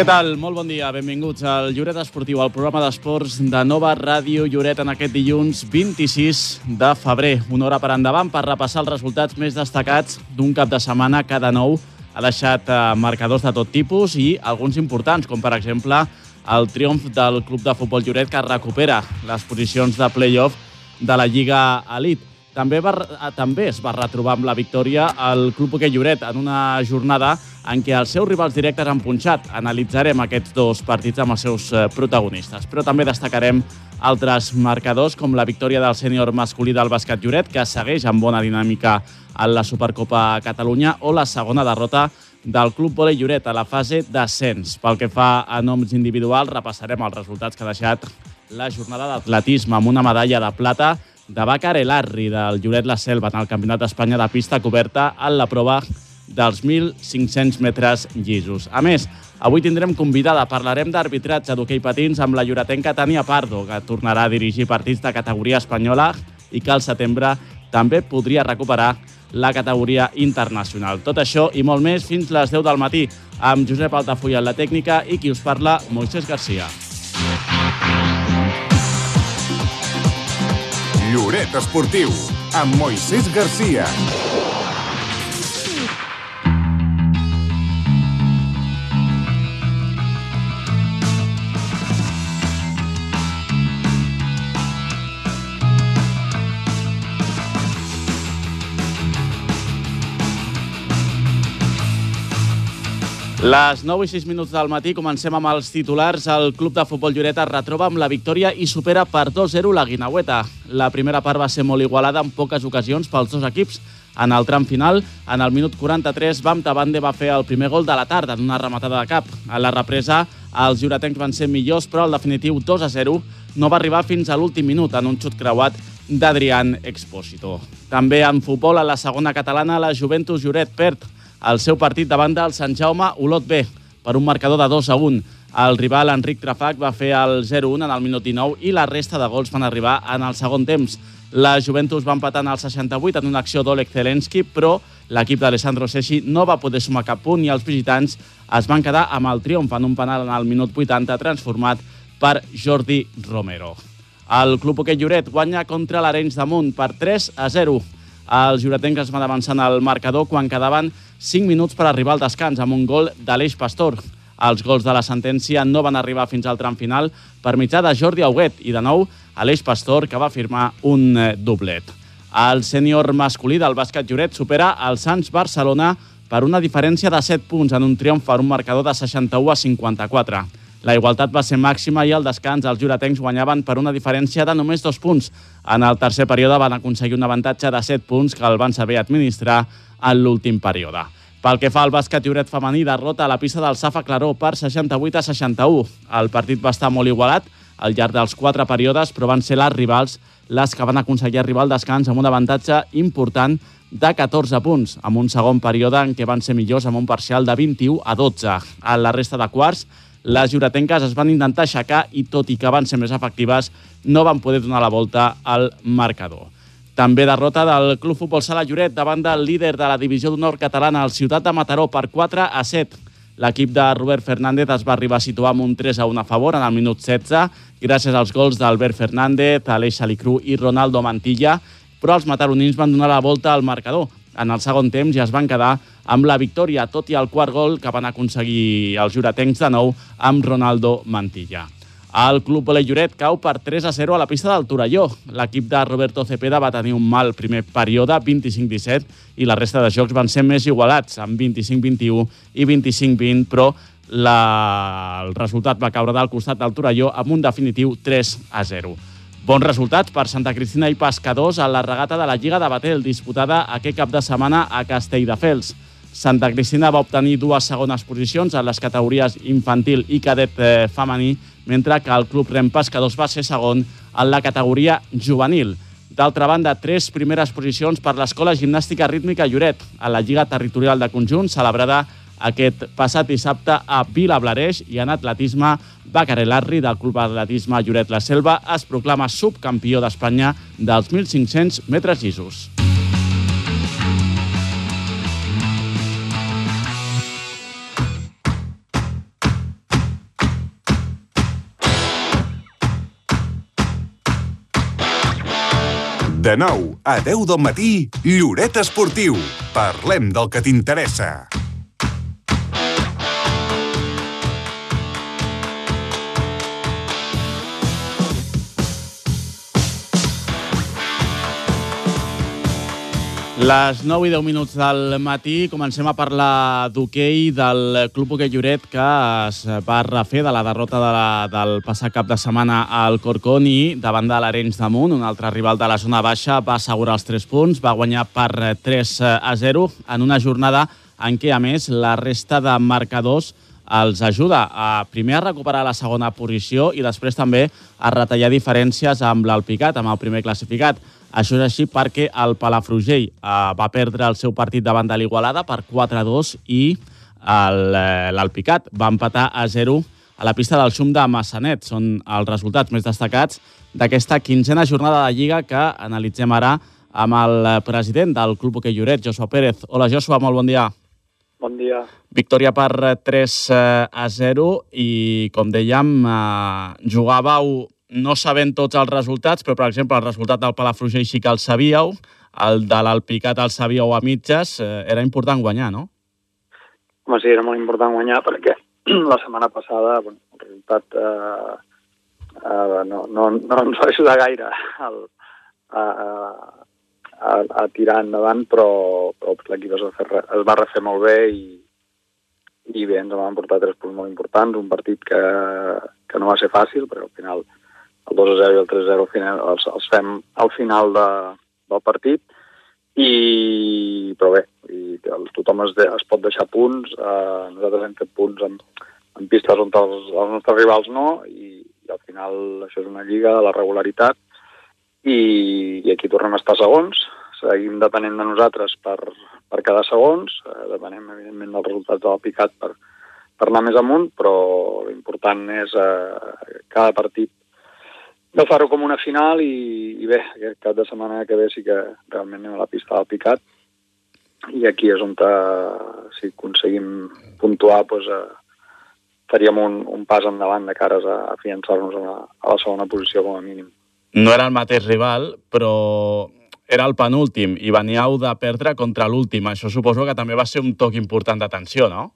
Què tal? Molt bon dia. Benvinguts al Lloret Esportiu, al programa d'esports de Nova Ràdio Lloret en aquest dilluns 26 de febrer. Una hora per endavant per repassar els resultats més destacats d'un cap de setmana cada nou. Ha deixat eh, marcadors de tot tipus i alguns importants, com per exemple el triomf del Club de Futbol Lloret que recupera les posicions de play-off de la Lliga Elite. També, va, eh, també es va retrobar amb la victòria el Club Hoquei Lloret en una jornada en què els seus rivals directes han punxat. Analitzarem aquests dos partits amb els seus eh, protagonistes, però també destacarem altres marcadors, com la victòria del sènior masculí del bàsquet Lloret, que segueix amb bona dinàmica en la Supercopa Catalunya, o la segona derrota del Club Volei Lloret a la fase d'ascens. Pel que fa a noms individuals, repassarem els resultats que ha deixat la jornada d'atletisme amb una medalla de plata de Bàcar Elarri del Lloret La Selva en el Campionat d'Espanya de pista coberta en la prova dels 1.500 metres llisos. A més, avui tindrem convidada, parlarem d'arbitratge d'hoquei patins amb la lloretenca Tania Pardo, que tornarà a dirigir partits de categoria espanyola i que al setembre també podria recuperar la categoria internacional. Tot això i molt més fins les 10 del matí amb Josep Altafulla en la tècnica i qui us parla, Moisés Garcia. Lloret Esportiu, amb Moisés Garcia. Les 9 i 6 minuts del matí comencem amb els titulars. El club de futbol Lloret es retroba amb la victòria i supera per 2-0 la Guinaueta. La primera part va ser molt igualada en poques ocasions pels dos equips. En el tram final, en el minut 43, Bam Tabande va fer el primer gol de la tarda en una rematada de cap. A la represa, els lloretencs van ser millors, però el definitiu 2-0 no va arribar fins a l'últim minut en un xut creuat d'Adrián Expósito. També en futbol, a la segona catalana, la Juventus Lloret perd el seu partit davant del Sant Jaume Olot B per un marcador de 2 a 1. El rival Enric Trafac va fer el 0-1 en el minut 19 i la resta de gols van arribar en el segon temps. La Juventus va empatar en el 68 en una acció d'Oleg Zelensky, però l'equip d'Alessandro Sessi no va poder sumar cap punt i els visitants es van quedar amb el triomf en un penal en el minut 80 transformat per Jordi Romero. El Club Hoquet Lloret guanya contra l'Arenys de Munt per 3 a 0. Els lloretencs van avançar en el marcador quan quedaven 5 minuts per arribar al descans amb un gol d'Aleix Pastor. Els gols de la sentència no van arribar fins al tram final per mitjà de Jordi Auguet i de nou Aleix Pastor, que va firmar un eh, doblet. El sènior masculí del bàsquet Lloret supera el Sants Barcelona per una diferència de 7 punts en un triomf per un marcador de 61 a 54. La igualtat va ser màxima i al descans els lloretencs guanyaven per una diferència de només dos punts. En el tercer període van aconseguir un avantatge de 7 punts que el van saber administrar en l'últim període. Pel que fa al bàsquet Lloret femení, derrota a la pista del Safa Claró per 68 a 61. El partit va estar molt igualat al llarg dels quatre períodes, però van ser les rivals les que van aconseguir arribar al descans amb un avantatge important de 14 punts, amb un segon període en què van ser millors amb un parcial de 21 a 12. A la resta de quarts, les lloretenques es van intentar aixecar i, tot i que van ser més efectives, no van poder donar la volta al marcador. També derrota del Club Futbol Sala Lloret davant del líder de la divisió d'honor catalana, el Ciutat de Mataró, per 4 a 7. L'equip de Robert Fernández es va arribar a situar amb un 3 a 1 a favor en el minut 16, gràcies als gols d'Albert Fernández, Aleix Salicru i Ronaldo Mantilla, però els mataronins van donar la volta al marcador. En el segon temps ja es van quedar amb la victòria, tot i el quart gol que van aconseguir els juretencs de nou amb Ronaldo Mantilla. El Club Volei Lloret cau per 3 a 0 a la pista del Torelló. L'equip de Roberto Cepeda va tenir un mal primer període, 25-17, i la resta de jocs van ser més igualats, amb 25-21 i 25-20, però la... el resultat va caure del costat del Torelló amb un definitiu 3 a 0. Bons resultats per Santa Cristina i Pescadors a la regata de la Lliga de Batel, disputada aquest cap de setmana a Castelldefels. Santa Cristina va obtenir dues segones posicions en les categories infantil i cadet eh, femení, mentre que el Club Rem Pescadors va ser segon en la categoria juvenil. D'altra banda, tres primeres posicions per l'Escola Gimnàstica Rítmica Lloret, a la Lliga Territorial de Conjunt, celebrada aquest passat dissabte a Vilablareix i en atletisme, Bacaré Larri del Club Atletisme Lloret La Selva es proclama subcampió d'Espanya dels 1.500 metres llisos. De 9 a 10 del matí, Lloret Esportiu. Parlem del que t'interessa. Les 9 i 10 minuts del matí comencem a parlar d'hoquei del Club Hoquei Lloret que es va refer de la derrota de la, del passat cap de setmana al Corconi davant de l'Arenys de Munt, un altre rival de la zona baixa, va assegurar els 3 punts, va guanyar per 3 a 0 en una jornada en què, a més, la resta de marcadors els ajuda a primer a recuperar la segona posició i després també a retallar diferències amb l'Alpicat, amb el primer classificat. Això és així perquè el Palafrugell eh, va perdre el seu partit davant de l'Igualada per 4-2 i eh, l'Alpicat va empatar a 0 a la pista del Xum de Massanet. Són els resultats més destacats d'aquesta quinzena jornada de Lliga que analitzem ara amb el president del Club Hoquei Lloret, Joshua Pérez. Hola, Joshua, molt bon dia. Bon dia. Victòria per 3 a 0 i, com dèiem, eh, jugàveu no sabent tots els resultats, però, per exemple, el resultat del Palafrugell sí que el sabíeu, el de l'Alpicat el sabíeu a mitges, eh, era important guanyar, no? Home, sí, era molt important guanyar perquè la setmana passada bueno, el resultat eh, eh, no, no, no ens va ajudar gaire al, a, a, a tirar endavant, però, però l'equip es, es va refer molt bé i, i bé, ens van portar tres punts molt importants, un partit que, que no va ser fàcil, perquè al final el 2 0 i el 3 0 final, els, els fem al final de, del partit. I, però bé, i tothom es, de, es pot deixar punts, eh, nosaltres hem fet punts en, en pistes on els, els nostres rivals no, i, i al final això és una lliga de la regularitat. I, i aquí tornem a estar segons, seguim depenent de nosaltres per, per cada segons, eh, depenem evidentment dels resultats de la picat per, per anar més amunt, però l'important és eh, cada partit no fer-ho com una final i, i bé, aquest cap de setmana que ve sí que realment anem a la pista del picat i aquí és on eh, si aconseguim puntuar doncs, eh, faríem un, un pas endavant de cares a, a fiançar-nos a, la, a la segona posició com a mínim. No era el mateix rival, però era el penúltim i veníeu de perdre contra l'últim. Això suposo que també va ser un toc important d'atenció, no?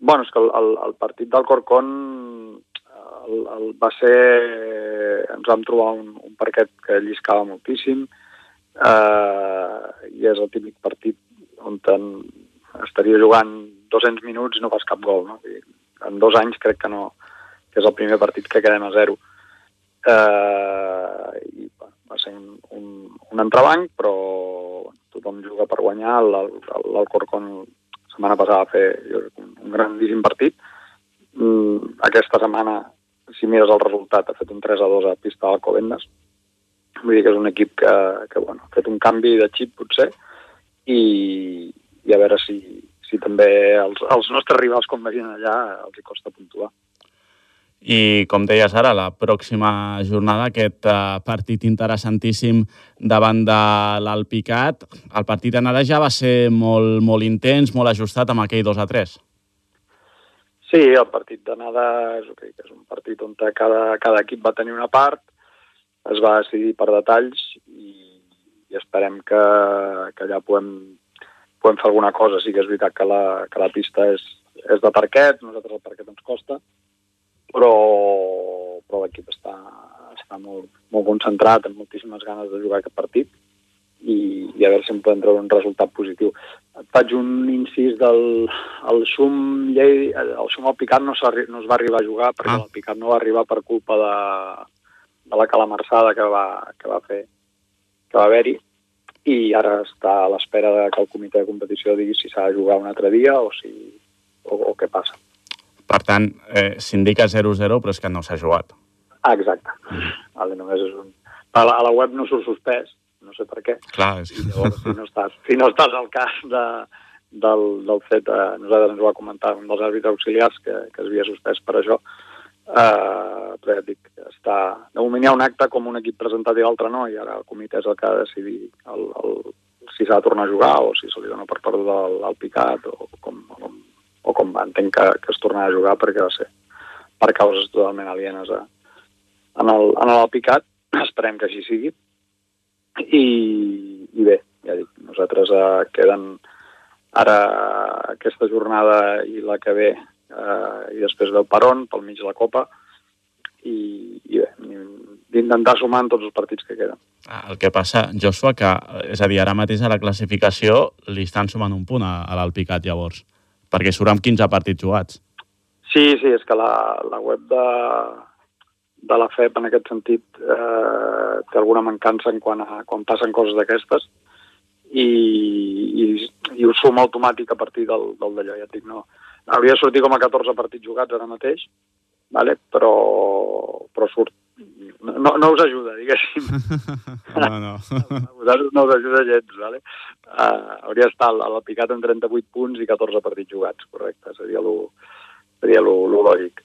Bueno, és que el, el, el partit del Corcón el, el, va ser... Ens vam trobar un, un parquet que lliscava moltíssim eh, i és el típic partit on ten, estaria jugant 200 minuts i no fas cap gol. No? I en dos anys crec que no, que és el primer partit que quedem a zero. Eh, i bueno, va ser un, un, un entrebanc, però tothom juga per guanyar. L'Alcorcón la setmana passada va fer un, un grandíssim partit. Mm, aquesta setmana si mires el resultat, ha fet un 3 a 2 a pista d'Alcobendas. Vull dir que és un equip que, que bueno, ha fet un canvi de xip, potser, i, i a veure si, si també els, els nostres rivals, com vegin allà, els hi costa puntuar. I, com deies ara, la pròxima jornada, aquest uh, partit interessantíssim davant de l'Alpicat. El partit anada ja va ser molt, molt intens, molt ajustat amb aquell 2 a 3. Sí, el partit d'anada és, okay, és un partit on cada, cada equip va tenir una part, es va decidir per detalls i, i esperem que, que allà puguem, puguem fer alguna cosa. Sí que és veritat que la, que la pista és, és de parquet, nosaltres el parquet ens costa, però, però l'equip està, està molt, molt concentrat, amb moltíssimes ganes de jugar aquest partit i, i a veure si em podem treure un resultat positiu. Faig un incís del el Xum Llei, el Xum al Picat no, no es va arribar a jugar perquè ah. el Picat no va arribar per culpa de, de la calamarsada que va, que va fer que va haver-hi i ara està a l'espera de que el comitè de competició digui si s'ha de jugar un altre dia o, si, o, o què passa. Per tant, eh, s'indica 0-0, però és que no s'ha jugat. Ah, exacte. Mm. Vale, només és un... A la, a la web no surt suspès, no sé per què. Clar. I llavors, si no estàs, si no estàs al cas de, del, del fet, eh, nosaltres ens ho va comentar un dels àrbitres auxiliars que, que es havia suspès per això, eh, però ja dic, està... De moment hi ha un acte com un equip presentat i l'altre no, i ara el comitè és el que ha de decidir el, el, si s'ha de tornar a jugar o si se li dona per perdut el, picat o com, o com, o com entenc que, que es tornarà a jugar perquè va ser per causes totalment alienes a, en, el, en el picat. Esperem que així sigui i, i bé, ja dic, nosaltres eh, queden ara aquesta jornada i la que ve eh, i després ve el peron pel mig de la Copa i, i bé, d'intentar sumar en tots els partits que queden. Ah, el que passa, Joshua, que, és a dir, ara mateix a la classificació li estan sumant un punt a, a l'Alpicat, llavors, perquè surt amb 15 partits jugats. Sí, sí, és que la, la web de, de la FEP en aquest sentit eh, té alguna mancança en quan, a, quan passen coses d'aquestes i, i, i ho suma automàtic a partir del, del d'allò, ja et dic, no. Hauria de sortir com a 14 partits jugats ara mateix, vale? però, però surt no, no us ajuda, diguéssim. no, no. A vosaltres no us ajuda gens, vale? Uh, hauria d'estar a la picat amb 38 punts i 14 partits jugats, correcte, seria lo, seria lo, lo lògic.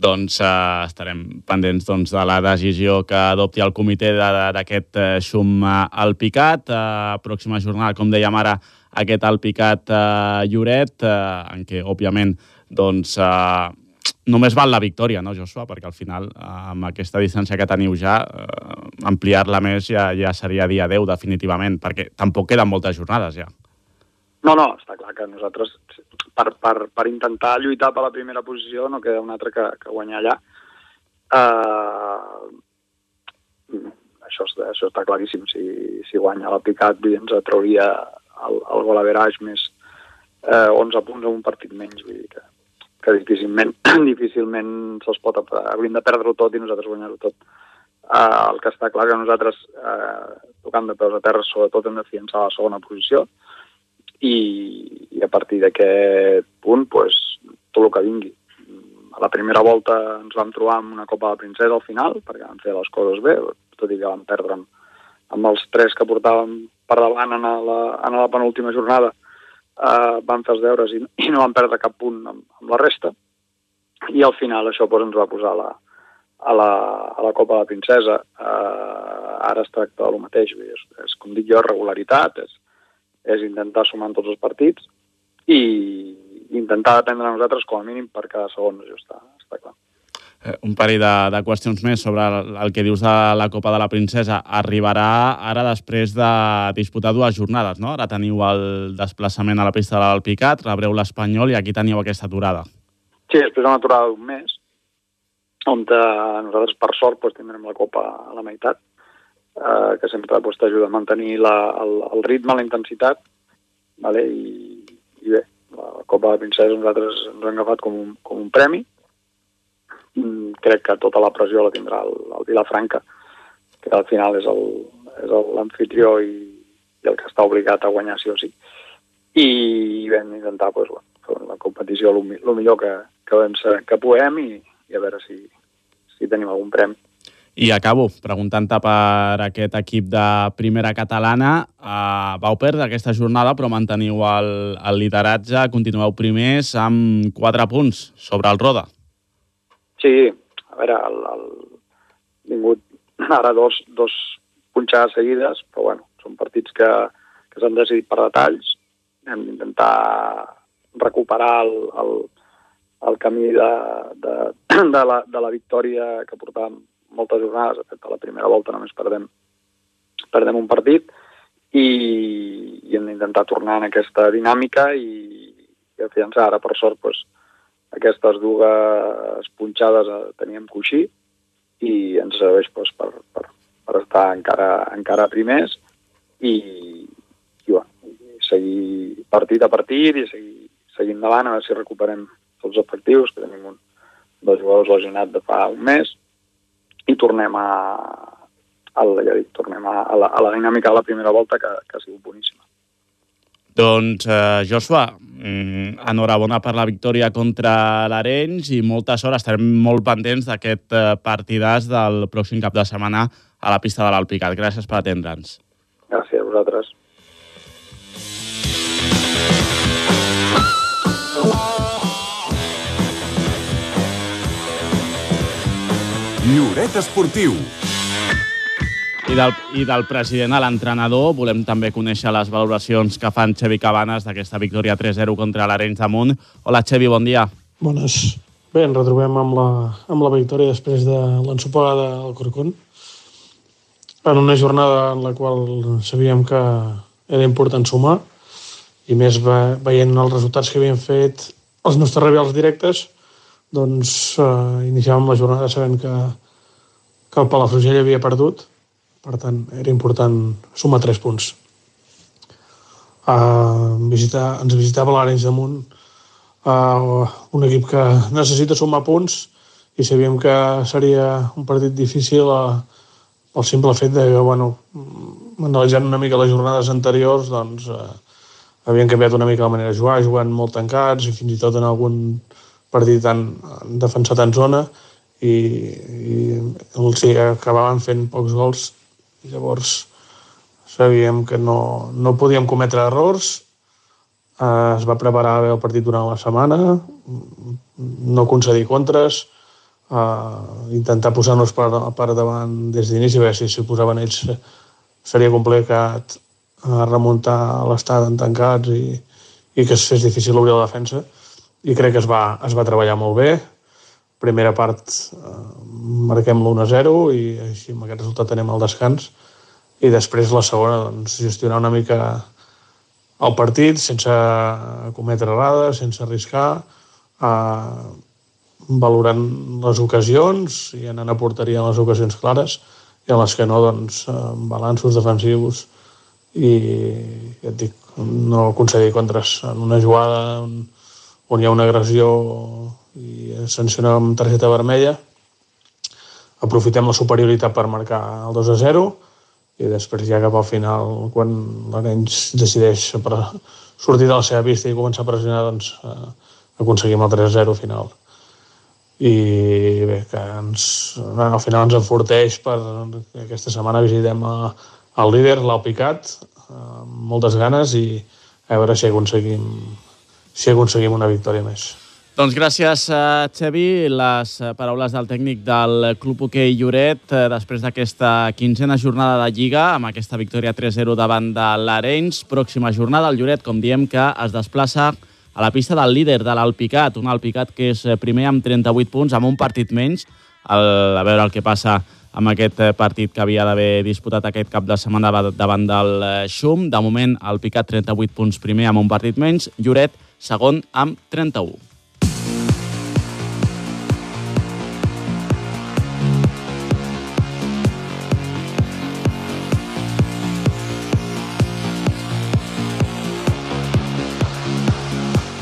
Doncs uh, estarem pendents doncs, de la decisió que adopti el comitè d'aquest uh, xum uh, al picat. Uh, pròxima jornada, com dèiem ara, aquest al picat uh, Lloret, uh, en què, òbviament, doncs, uh, només val la victòria, no, Joshua? Perquè al final, amb aquesta distància que teniu ja, eh, ampliar-la més ja, ja seria dia 10, definitivament, perquè tampoc queden moltes jornades ja. No, no, està clar que nosaltres, per, per, per intentar lluitar per la primera posició, no queda un altre que, que guanyar allà. Uh, això, això està claríssim. Si, si guanya la Picat, ens trauria el, el gol average més eh, 11 punts en un partit menys. Vull dir que que difícilment, difícilment se'ls pot... Hauríem de perdre-ho tot i nosaltres guanyar-ho tot. Uh, el que està clar que nosaltres, uh, tocant de peus a terra, sobretot hem de fiançar la segona posició i, i a partir d'aquest punt, pues, tot el que vingui. A la primera volta ens vam trobar amb una Copa de Princesa al final, perquè vam fer les coses bé, tot i que vam perdre amb, amb els tres que portàvem per davant en la, en la penúltima jornada, eh, van fer els deures i, i no van perdre cap punt amb, amb la resta, i al final això doncs, ens va posar la, a, la, a la Copa de la Princesa. Eh, ara es tracta del mateix, és, és com dic jo, regularitat, és, és intentar sumar en tots els partits i intentar dependre de nosaltres com a mínim per cada segon, això està, està clar. Eh, un parell de, de qüestions més sobre el, el que dius de la Copa de la Princesa. Arribarà ara després de disputar dues jornades, no? Ara teniu el desplaçament a la pista de l'Alpicat, rebreu l'Espanyol i aquí teniu aquesta aturada. Sí, després una aturada d'un mes, on eh, nosaltres, per sort, doncs, tindrem la Copa a la meitat, eh, que sempre doncs, t'ajuda a mantenir la, el, el ritme, la intensitat, vale? I, i bé, la Copa de Princesa nosaltres ens hem agafat com un, com un premi, Mm, crec que tota la pressió la tindrà el, el Vilafranca, que al final és l'anfitrió i, i el que està obligat a guanyar sí o sí. I vam intentar pues, bueno, la competició el millor que, que, vam ser, que puguem i, i a veure si, si tenim algun premi. I acabo preguntant-te per aquest equip de primera catalana. Uh, vau perdre aquesta jornada, però manteniu el, el lideratge, continueu primers amb 4 punts sobre el Roda. Sí, a veure, el, el, vingut ara dos, dos punxades seguides, però bueno, són partits que, que s'han decidit per detalls. Hem d'intentar recuperar el, el, el camí de, de, de, la, de la victòria que portàvem moltes jornades. De fet, a la primera volta només perdem, perdem un partit i, i hem d'intentar tornar en aquesta dinàmica i, i afiançar ara, per sort, doncs, aquestes dues punxades teníem coixí i ens serveix doncs, per, per, per estar encara, encara primers i, i, bueno, i seguir partit a partit i seguir, seguir endavant a veure si recuperem tots els efectius, que tenim un, dos jugadors lesionats de fa un mes i tornem a, a, ja dic, tornem a, a, la, a la dinàmica de la primera volta que, que ha sigut boníssima. Doncs, eh, Joshua, mm, enhorabona per la victòria contra l'Arenys i moltes hores estarem molt pendents d'aquest eh, partidàs del pròxim cap de setmana a la pista de l'Alpicat. Gràcies per atendre'ns. Gràcies a vosaltres. Lloret Esportiu i del, I del president a l'entrenador volem també conèixer les valoracions que fan Xevi Cabanes d'aquesta victòria 3-0 contra l'Arenys de Munt. Hola, Xevi, bon dia. Bones. Bé, ens retrobem amb la, amb la victòria després de l'ensopegada al Corcón. en una jornada en la qual sabíem que era important sumar i més veient els resultats que havien fet els nostres rivals directes, doncs eh, iniciàvem la jornada sabent que, que el Palafrugell havia perdut, per tant era important sumar tres punts. Uh, visitar, ens visitava l'Arenys de Munt, uh, un equip que necessita sumar punts i sabíem que seria un partit difícil uh, pel simple fet de que, bueno, analitzant una mica les jornades anteriors, doncs, eh, havien canviat una mica la manera de jugar, jugant molt tancats i fins i tot en algun partit han defensat en zona i, i els acabaven fent pocs gols. I llavors sabíem que no, no podíem cometre errors. Eh, es va preparar bé el partit durant la setmana no concedir contres uh, intentar posar-nos per, per davant des d'inici, veure si s'hi posaven ells seria complicat uh, remuntar l'estat en tancats i, i que es fes difícil obrir la defensa. I crec que es va, es va treballar molt bé primera part uh, marquem l'1-0 i així amb aquest resultat tenem el descans. I després la segona doncs, gestionar una mica el partit sense cometre errades, sense arriscar, eh, valorant les ocasions i anant a porteria en les ocasions clares. I en les que no, doncs, balanços defensius i, ja et dic, no aconseguir contres en una jugada on, on hi ha una agressió i sancionar amb targeta vermella aprofitem la superioritat per marcar el 2 a 0 i després ja cap al final quan l'Arenys decideix sortir de la seva pista i començar a pressionar doncs, eh, aconseguim el 3 a 0 final i bé, que ens, al final ens enforteix per aquesta setmana visitem a, el líder, l'Alpicat, amb moltes ganes i a veure si aconseguim, si aconseguim una victòria més. Doncs gràcies, uh, Xevi. Les uh, paraules del tècnic del Club Hoquei Lloret uh, després d'aquesta quinzena jornada de Lliga, amb aquesta victòria 3-0 davant de l'Arenys. Pròxima jornada, el Lloret, com diem, que es desplaça a la pista del líder de l'Alpicat, un Alpicat que és eh, primer amb 38 punts, amb un partit menys, el, a veure el que passa amb aquest eh, partit que havia d'haver disputat aquest cap de setmana davant del eh, Xum. De moment, el Picat 38 punts primer amb un partit menys, Lloret segon amb 31.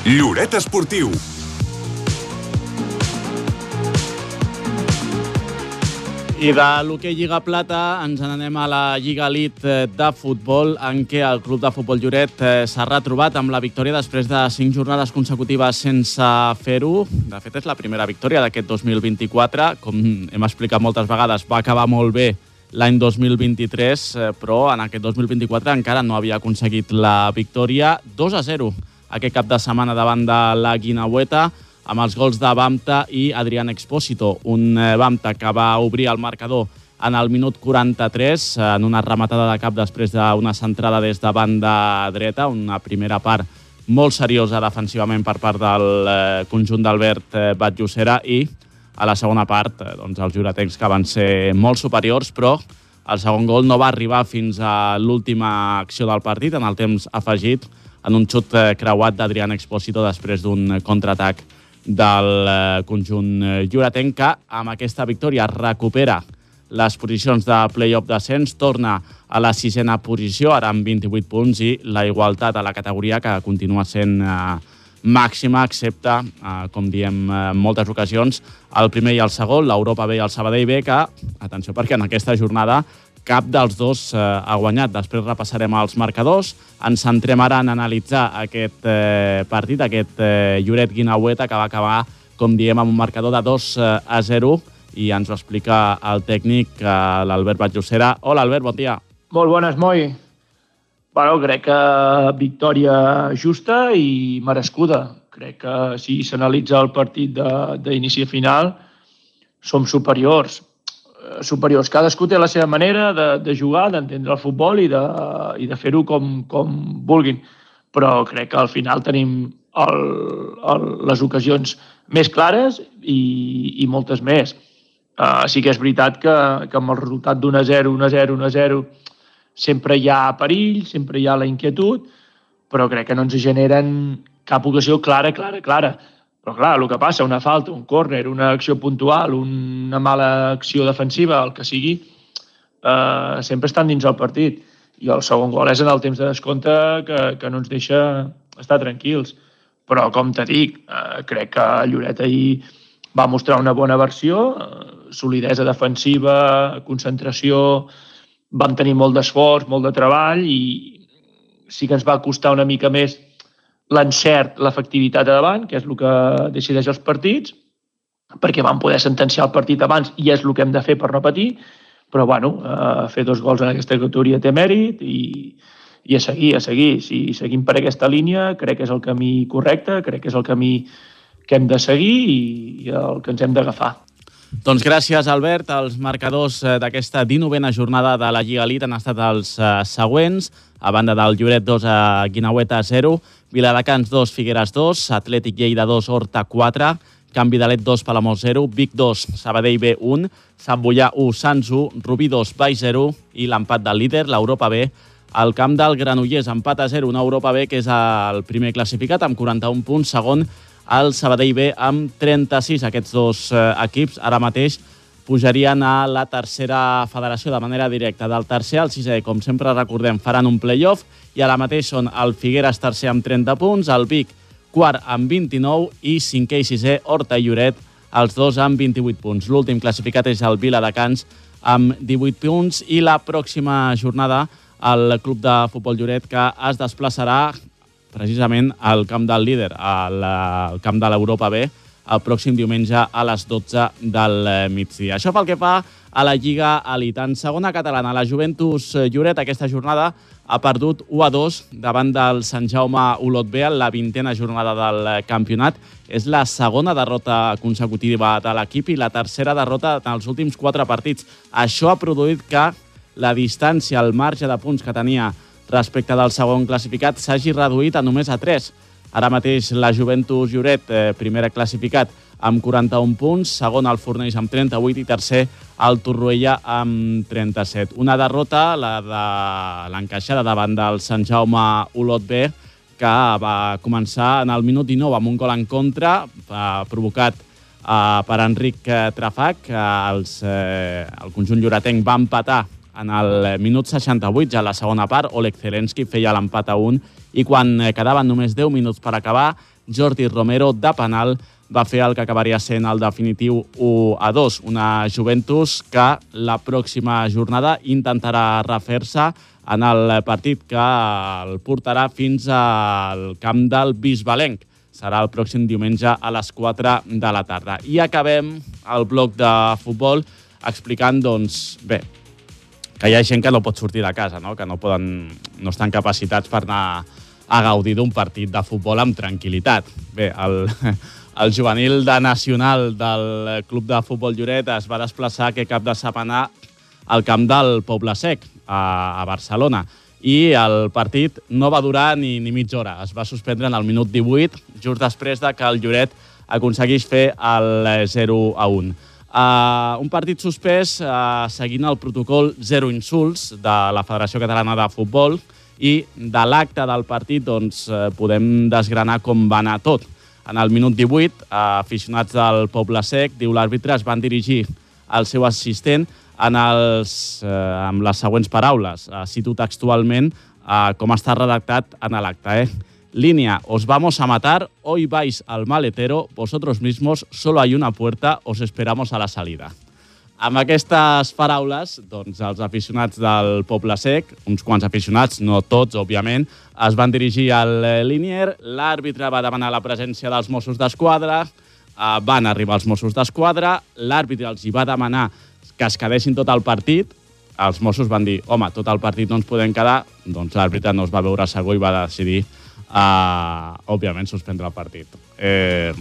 Lloret Esportiu. I de l'hoquei Lliga Plata ens n'anem a la Lliga Elite de futbol en què el Club de Futbol Lloret eh, s'ha retrobat amb la victòria després de cinc jornades consecutives sense fer-ho. De fet, és la primera victòria d'aquest 2024. Com hem explicat moltes vegades, va acabar molt bé l'any 2023, eh, però en aquest 2024 encara no havia aconseguit la victòria 2 a 0 aquest cap de setmana davant de la Guinaueta amb els gols de Bamta i Adrián Expósito. Un eh, Bamta que va obrir el marcador en el minut 43, en una rematada de cap després d'una centrada des de banda dreta, una primera part molt seriosa defensivament per part del eh, conjunt d'Albert eh, Batllocera i a la segona part doncs, els juretencs que van ser molt superiors, però el segon gol no va arribar fins a l'última acció del partit, en el temps afegit, en un xut eh, creuat d'Adrián Expósito després d'un contraatac del eh, conjunt eh, lloretenc que amb aquesta victòria recupera les posicions de play-off d'ascens, torna a la sisena posició, ara amb 28 punts, i la igualtat a la categoria que continua sent eh, màxima, excepte, eh, com diem en moltes ocasions, el primer i el segon, l'Europa B i el Sabadell B, que, atenció, perquè en aquesta jornada cap dels dos eh, ha guanyat. Després repassarem els marcadors. Ens centrem ara en analitzar aquest eh, partit, aquest eh, Lloret Guinaueta, que va acabar, com diem, amb un marcador de 2 eh, a 0 i ens ho explica el tècnic, eh, l'Albert Batllocera. Hola, Albert, bon dia. Molt bones, Moi. Bueno, crec que victòria justa i merescuda. Crec que si s'analitza el partit d'inici a final, som superiors superiors. Cadascú té la seva manera de, de jugar, d'entendre el futbol i de, i de fer-ho com, com vulguin. Però crec que al final tenim el, el, les ocasions més clares i, i moltes més. Uh, sí que és veritat que, que amb el resultat d'un 0, 1 0, 1 0, sempre hi ha perill, sempre hi ha la inquietud, però crec que no ens generen cap ocasió clara, clara, clara. Però clar, el que passa, una falta, un córner, una acció puntual, una mala acció defensiva, el que sigui, eh, sempre estan dins el partit. I el segon gol és en el temps de descompte que, que no ens deixa estar tranquils. Però, com te dic, eh, crec que Lloret ahir va mostrar una bona versió, eh, solidesa defensiva, concentració, vam tenir molt d'esforç, molt de treball i sí que ens va costar una mica més l'encert, l'efectivitat a davant, que és el que decideix els partits, perquè vam poder sentenciar el partit abans i és el que hem de fer per no patir, però bueno, eh, fer dos gols en aquesta categoria té mèrit i, i a seguir, a seguir. Si seguim per aquesta línia, crec que és el camí correcte, crec que és el camí que hem de seguir i, i el que ens hem d'agafar. Doncs gràcies, Albert. Els marcadors eh, d'aquesta 19a jornada de la Lliga Elite han estat els eh, següents. A banda del Lloret 2 a Guinaueta 0, Viladecans 2, Figueres 2, Atlètic Lleida 2, Horta 4, Canvi de Let 2, Palamós 0, Vic 2, Sabadell B 1, Sant Boià 1, Sants 1, Rubí 2, Baix 0 i l'empat del líder, l'Europa B, al camp del Granollers, empat a 0, una Europa B que és el primer classificat amb 41 punts, segon el Sabadell B amb 36. Aquests dos eh, equips ara mateix pujarien a la tercera federació de manera directa. Del tercer al sisè, com sempre recordem, faran un playoff i ara mateix són el Figueres tercer amb 30 punts, el Vic quart amb 29 i cinquè i sisè Horta i Lloret, els dos amb 28 punts. L'últim classificat és el Vila de Cans amb 18 punts i la pròxima jornada el club de futbol Lloret que es desplaçarà precisament al camp del líder, al camp de l'Europa B, el pròxim diumenge a les 12 del migdia. Això pel que fa a la Lliga Elite. En segona catalana, la Juventus Lloret aquesta jornada ha perdut 1 a 2 davant del Sant Jaume Olot B en la vintena jornada del campionat. És la segona derrota consecutiva de l'equip i la tercera derrota en els últims quatre partits. Això ha produït que la distància, el marge de punts que tenia respecte del segon classificat s'hagi reduït a només a 3. Ara mateix la Juventus Lloret, eh, primera classificat, amb 41 punts, segon el Fornells amb 38 i tercer el Torroella amb 37. Una derrota, la de l'encaixada davant del Sant Jaume Olot B, que va començar en el minut 19 amb un gol en contra, eh, provocat eh, per Enric Trafac. Eh, els, eh, el conjunt lloretenc va empatar en el minut 68, ja a la segona part, Oleg Zelensky feia l'empat a 1 i quan eh, quedaven només 10 minuts per acabar, Jordi Romero, de penal, va fer el que acabaria sent el definitiu 1 a 2. Una Juventus que la pròxima jornada intentarà refer-se en el partit que el portarà fins al camp del Bisbalenc. Serà el pròxim diumenge a les 4 de la tarda. I acabem el bloc de futbol explicant, doncs, bé, que hi ha gent que no pot sortir de casa, no? que no, poden, no estan capacitats per anar a gaudir d'un partit de futbol amb tranquil·litat. Bé, el, el juvenil de nacional del Club de Futbol Lloret es va desplaçar aquest cap de setmana al camp del Poble Sec, a, a Barcelona. I el partit no va durar ni, ni mitja hora. Es va suspendre en el minut 18, just després de que el Lloret aconseguís fer el 0 a 1. Uh, un partit suspès uh, seguint el protocol Zero Insults de la Federació Catalana de Futbol i de l'acte del partit doncs, uh, podem desgranar com va anar tot. En el minut 18, uh, aficionats del Poble Sec, diu l'àrbitre, es van dirigir al seu assistent en els, uh, amb les següents paraules. Uh, cito textualment uh, com està redactat en l'acte. Eh? Línea, os vamos a matar, hoy vais al maletero, vosotros mismos, solo hay una puerta, os esperamos a la salida. Amb aquestes paraules, doncs, els aficionats del Poble Sec, uns quants aficionats, no tots, òbviament, es van dirigir al Linier, l'àrbitre va demanar la presència dels Mossos d'Esquadra, eh, van arribar els Mossos d'Esquadra, l'àrbitre els hi va demanar que es quedessin tot el partit, els Mossos van dir, home, tot el partit no ens podem quedar, doncs l'àrbitre no es va veure segur i va decidir uh, òbviament, suspendre el partit. Eh,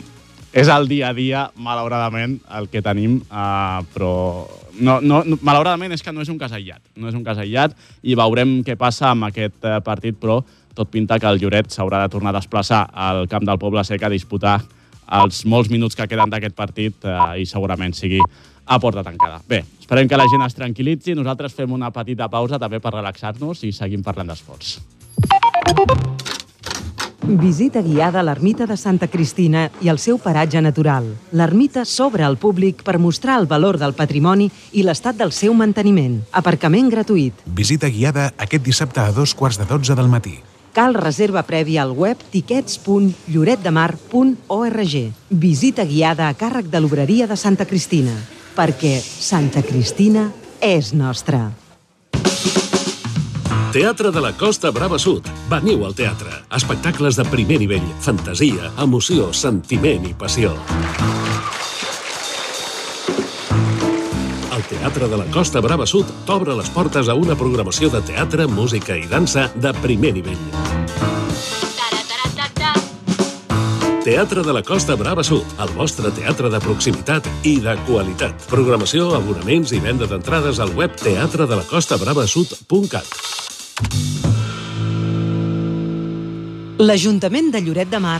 és el dia a dia, malauradament, el que tenim, uh, però no, no, no, malauradament és que no és un cas aïllat. No és un cas aïllat i veurem què passa amb aquest uh, partit, però tot pinta que el Lloret s'haurà de tornar a desplaçar al camp del Poble Sec a disputar els molts minuts que queden d'aquest partit uh, i segurament sigui a porta tancada. Bé, esperem que la gent es tranquil·litzi. Nosaltres fem una petita pausa també per relaxar-nos i seguim parlant d'esports. Visita guiada a l'ermita de Santa Cristina i el seu paratge natural. L'ermita s'obre al públic per mostrar el valor del patrimoni i l'estat del seu manteniment. Aparcament gratuït. Visita guiada aquest dissabte a dos quarts de dotze del matí. Cal reserva prèvia al web tiquets.lloretdemar.org. Visita guiada a càrrec de l'obreria de Santa Cristina. Perquè Santa Cristina és nostra. Teatre de la Costa Brava Sud. Veniu al teatre. Espectacles de primer nivell, fantasia, emoció, sentiment i passió. El Teatre de la Costa Brava Sud t'obre les portes a una programació de teatre, música i dansa de primer nivell. Teatre de la Costa Brava Sud, el vostre teatre de proximitat i de qualitat. Programació, abonaments i venda d'entrades al web teatredelacostabravasud.cat. L'Ajuntament de Lloret de Mar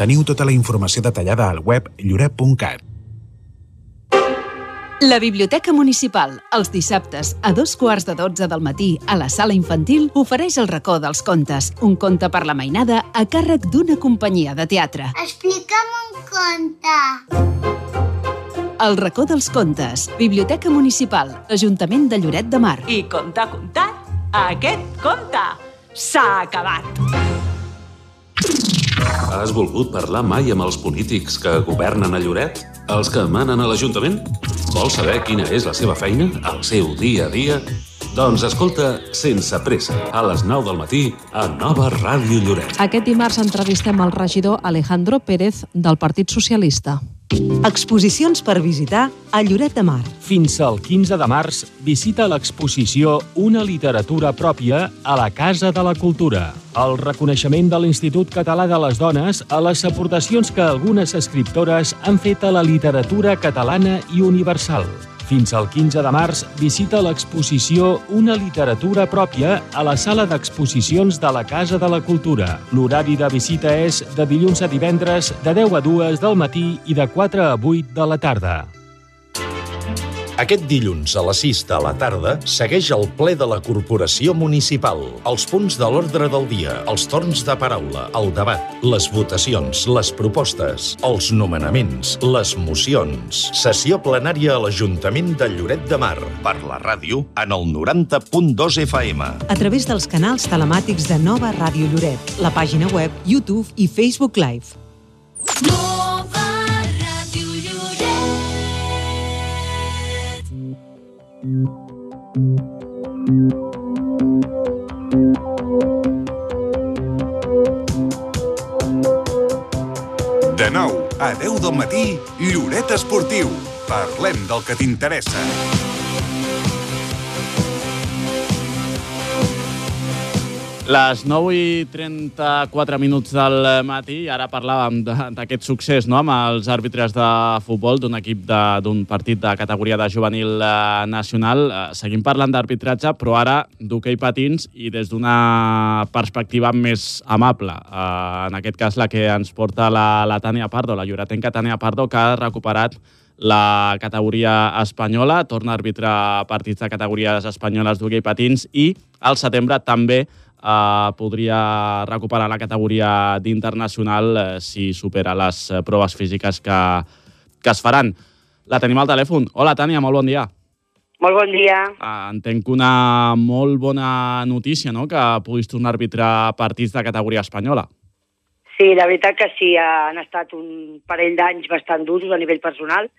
Teniu tota la informació detallada al web lloret.cat. La Biblioteca Municipal, els dissabtes a dos quarts de dotze del matí a la sala infantil, ofereix el racó dels contes, un conte per la mainada a càrrec d'una companyia de teatre. Explica'm un conte. El racó dels contes, Biblioteca Municipal, Ajuntament de Lloret de Mar. I contar, contat, aquest conte s'ha acabat. Has volgut parlar mai amb els polítics que governen a Lloret? Els que manen a l'Ajuntament? Vols saber quina és la seva feina, el seu dia a dia? Doncs escolta Sense Pressa, a les 9 del matí, a Nova Ràdio Lloret. Aquest dimarts entrevistem el regidor Alejandro Pérez del Partit Socialista. Exposicions per visitar a Lloret de Mar. Fins al 15 de març, visita l'exposició Una literatura pròpia a la Casa de la Cultura. El reconeixement de l'Institut Català de les Dones a les aportacions que algunes escriptores han fet a la literatura catalana i universal. Fins al 15 de març, visita l'exposició Una literatura pròpia a la sala d'exposicions de la Casa de la Cultura. L'horari de visita és de dilluns a divendres de 10 a 2 del matí i de 4 a 8 de la tarda. Aquest dilluns a les 6 de la tarda segueix el ple de la Corporació Municipal. Els punts de l'ordre del dia, els torns de paraula, el debat, les votacions, les propostes, els nomenaments, les mocions. Sessió plenària a l'Ajuntament de Lloret de Mar. Per la ràdio, en el 90.2 FM. A través dels canals telemàtics de Nova Ràdio Lloret, la pàgina web, YouTube i Facebook Live. Nova De 9 a 10 del matí, Lloret Esportiu. Parlem del que t'interessa. Les 9 i 34 minuts del matí, ara parlàvem d'aquest succés no? amb els àrbitres de futbol d'un equip d'un partit de categoria de juvenil eh, nacional. Eh, seguim parlant d'arbitratge, però ara d'hoquei patins i des d'una perspectiva més amable. Eh, en aquest cas, la que ens porta la, la Tània Pardo, la lloretenca Tània Pardo, que ha recuperat la categoria espanyola, torna a arbitrar partits de categories espanyoles d'hoquei patins i al setembre també eh, podria recuperar la categoria d'internacional eh, si supera les eh, proves físiques que, que es faran. La tenim al telèfon. Hola, Tània, molt bon dia. Molt bon dia. Uh, entenc que una molt bona notícia, no?, que puguis tornar a arbitrar partits de categoria espanyola. Sí, la veritat que sí, han estat un parell d'anys bastant durs a nivell personal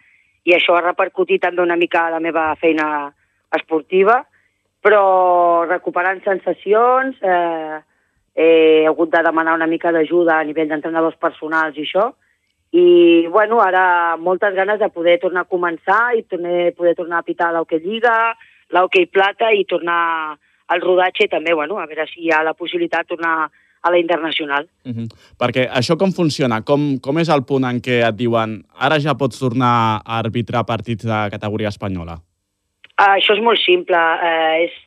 i això ha repercutit també una mica a la meva feina esportiva, però recuperant sensacions, eh, he hagut de demanar una mica d'ajuda a nivell d'entrenadors personals i això, I, bueno, ara moltes ganes de poder tornar a començar i tornar, poder tornar a pitar l'Hockey Lliga, l'Hockey Plata i tornar al rodatge també, bueno, a veure si hi ha la possibilitat de tornar a la internacional. Uh -huh. Perquè això com funciona? Com, com és el punt en què et diuen ara ja pots tornar a arbitrar partits de categoria espanyola? Uh, això és molt simple. Uh, és,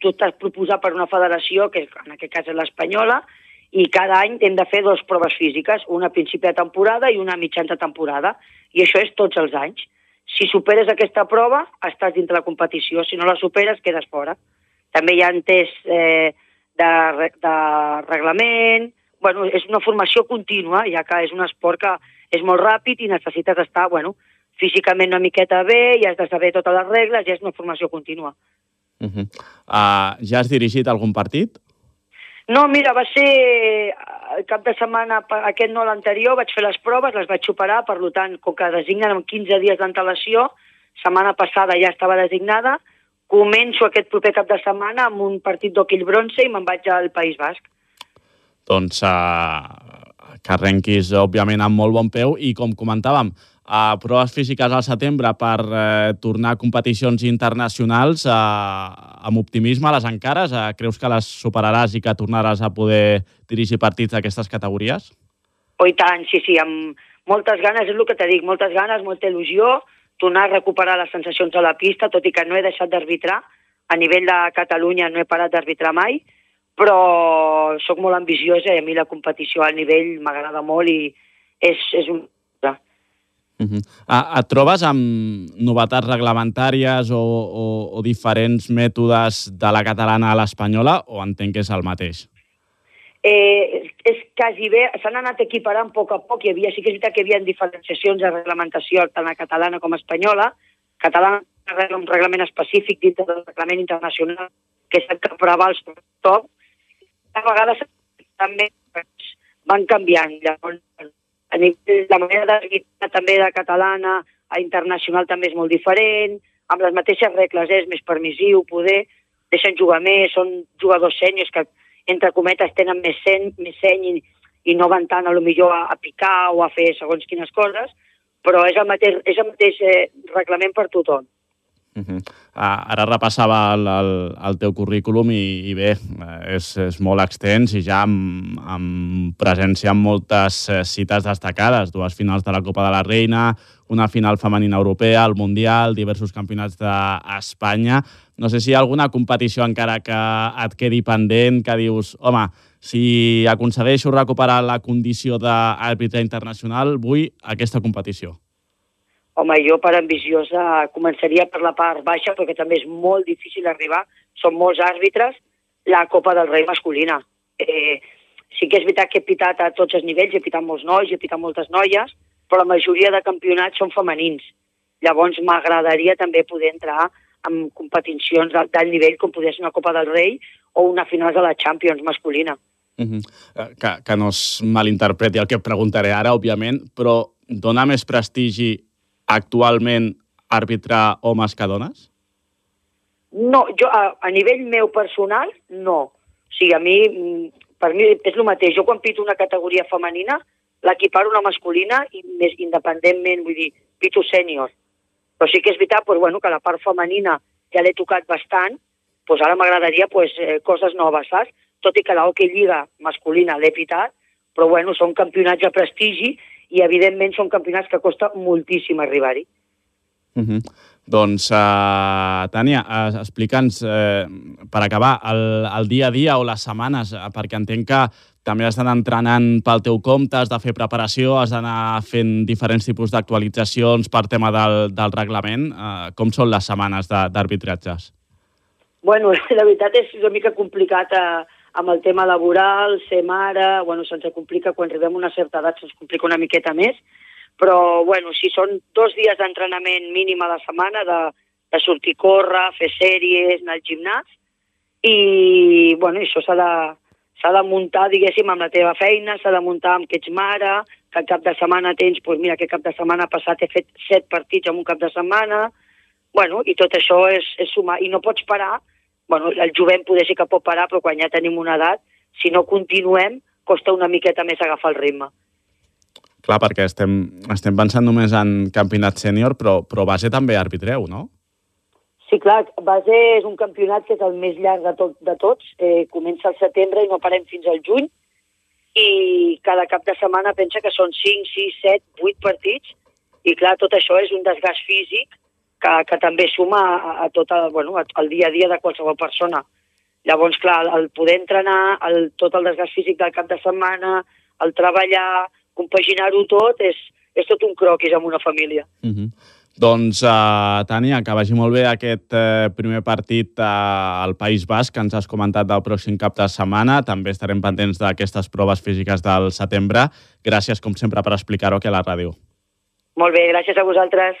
tu estàs proposat per una federació, que en aquest cas és l'espanyola, i cada any hem de fer dues proves físiques, una a principi de temporada i una a mitjans de temporada, i això és tots els anys. Si superes aquesta prova, estàs dintre la competició. Si no la superes, quedes fora. També hi ha tests eh, de, de reglament... Bueno, és una formació contínua, ja que és un esport que és molt ràpid i necessites estar bueno, físicament una miqueta bé i has de saber totes les regles i és una formació contínua. Uh -huh. uh, ja has dirigit algun partit? No, mira, va ser eh, el cap de setmana, aquest no l'anterior, vaig fer les proves, les vaig superar, per tant, com que designen amb 15 dies d'antelació, setmana passada ja estava designada, començo aquest proper cap de setmana amb un partit d'Oquill Bronze i me'n vaig al País Basc. Doncs uh, que arrenquis, òbviament, amb molt bon peu i, com comentàvem, a proves físiques al setembre per eh, tornar a competicions internacionals eh, amb optimisme les encares? Eh, creus que les superaràs i que tornaràs a poder dirigir partits d'aquestes categories? Oh, i tant, sí, sí, amb moltes ganes, és el que t'he dit, moltes ganes, molta il·lusió, tornar a recuperar les sensacions a la pista, tot i que no he deixat d'arbitrar. A nivell de Catalunya no he parat d'arbitrar mai, però sóc molt ambiciosa i a mi la competició al nivell m'agrada molt i és, és un... Uh -huh. uh, et trobes amb novetats reglamentàries o, o, o diferents mètodes de la catalana a l'espanyola o entenc que és el mateix? Eh, és quasi bé, s'han anat equiparant a poc a poc, hi havia, sí que és veritat que hi havia diferenciacions de reglamentació tant a catalana com a espanyola. Catalana un reglament específic dintre del reglament internacional que és el que preval sobre. A vegades també van canviant. Llavors, a nivell, la manera d'arbitrar també de catalana a internacional també és molt diferent, amb les mateixes regles és més permissiu, poder, deixen jugar més, són jugadors sèniors que, entre cometes, tenen més, sen, més seny i, i no van tant, a lo millor, a, a picar o a fer segons quines coses, però és el mateix, és el mateix eh, reglament per tothom. Uh -huh. uh, ara repassava el, el, el teu currículum i, i bé, és, és molt extens i ja amb, amb presència en moltes eh, cites destacades, dues finals de la Copa de la Reina, una final femenina europea, el Mundial, diversos campionats d'Espanya. No sé si hi ha alguna competició encara que et quedi pendent, que dius, home, si aconsegueixo recuperar la condició d'àrbitre internacional, vull aquesta competició. Home, jo per ambiciosa començaria per la part baixa, perquè també és molt difícil arribar, són molts àrbitres, la Copa del Rei masculina. Eh, sí que és veritat que he pitat a tots els nivells, he pitat molts nois, he pitat moltes noies, però la majoria de campionats són femenins. Llavors m'agradaria també poder entrar en competicions d'alt nivell, com podria ser una Copa del Rei o una final de la Champions masculina. Uh -huh. que, que no es malinterpreti el que preguntaré ara, òbviament, però dona més prestigi actualment arbitrar homes que dones? No, jo a, a nivell meu personal, no. O sigui, a mi, mm, per mi és el mateix. Jo quan pito una categoria femenina, l'equiparo una masculina i més independentment, vull dir, pito sènior. Però sí que és veritat pues, bueno, que la part femenina ja l'he tocat bastant, pues ara m'agradaria pues, eh, coses noves, saps? Tot i que la Hockey Lliga masculina l'he pitat, però bueno, són campionats de prestigi i evidentment són campionats que costa moltíssim arribar-hi. Uh -huh. Doncs, uh, Tània, uh, explica'ns, uh, per acabar, el, el dia a dia o les setmanes, uh, perquè entenc que també has d'anar entrenant pel teu compte, has de fer preparació, has d'anar fent diferents tipus d'actualitzacions per tema del, del reglament. Uh, com són les setmanes d'arbitratges? Bueno, la veritat és una mica complicat eh, amb el tema laboral, ser mare, bueno, se'ns complica quan arribem a una certa edat, se'ns complica una miqueta més, però bueno, si són dos dies d'entrenament mínim a la setmana, de, de sortir a córrer, fer sèries, anar al gimnàs, i bueno, això s'ha de, s'ha de muntar, diguéssim, amb la teva feina, s'ha de muntar amb que ets mare, que el cap de setmana tens, doncs mira, aquest cap de setmana passat he fet set partits en un cap de setmana, bueno, i tot això és, és sumar, i no pots parar, bueno, el jovent poder sí que pot parar, però quan ja tenim una edat, si no continuem, costa una miqueta més agafar el ritme. Clar, perquè estem, estem pensant només en campionat sènior, però, però base també arbitreu, no? Sí, clar, base és un campionat que és el més llarg de, tot, de tots. Eh, comença al setembre i no parem fins al juny. I cada cap de setmana pensa que són 5, 6, 7, 8 partits. I clar, tot això és un desgast físic que, que també suma a, a tot el, bueno, al dia a dia de qualsevol persona. Llavors, clar, el poder entrenar, el, tot el desgast físic del cap de setmana, el treballar, compaginar-ho tot, és, és tot un croquis amb una família. Uh -huh. Doncs, uh, Tània, que vagi molt bé aquest uh, primer partit uh, al País Basc que ens has comentat del pròxim cap de setmana. També estarem pendents d'aquestes proves físiques del setembre. Gràcies, com sempre, per explicar-ho aquí a la ràdio. Molt bé, gràcies a vosaltres.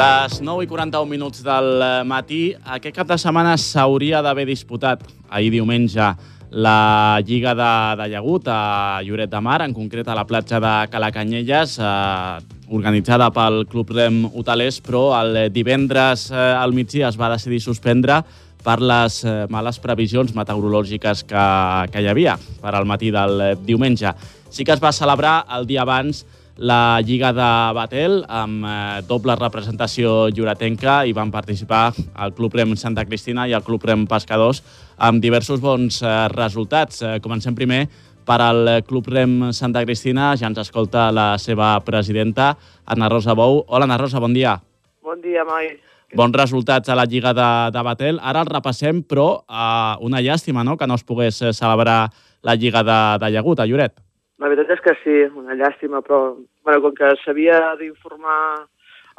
Les 9 i 41 minuts del eh, matí, aquest cap de setmana s'hauria d'haver disputat ahir diumenge la Lliga de, de Llagut a Lloret de Mar, en concret a la platja de Calacanyelles, eh, organitzada pel Club Rem Hotelers, però el divendres eh, al migdia es va decidir suspendre per les eh, males previsions meteorològiques que, que hi havia per al matí del diumenge. Sí que es va celebrar el dia abans la Lliga de Batel amb eh, doble representació lloretenca i van participar el Club Rem Santa Cristina i el Club Rem Pescadors amb diversos bons eh, resultats. Eh, comencem primer per al Club Rem Santa Cristina. Ja ens escolta la seva presidenta, Anna Rosa Bou. Hola, Anna Rosa, bon dia. Bon dia, Mai. Bons resultats a la Lliga de, de Batel. Ara el repassem, però eh, una llàstima no? que no es pogués eh, celebrar la Lliga de, de Llagut a Lloret. La veritat és que sí, una llàstima, però bueno, com que s'havia d'informar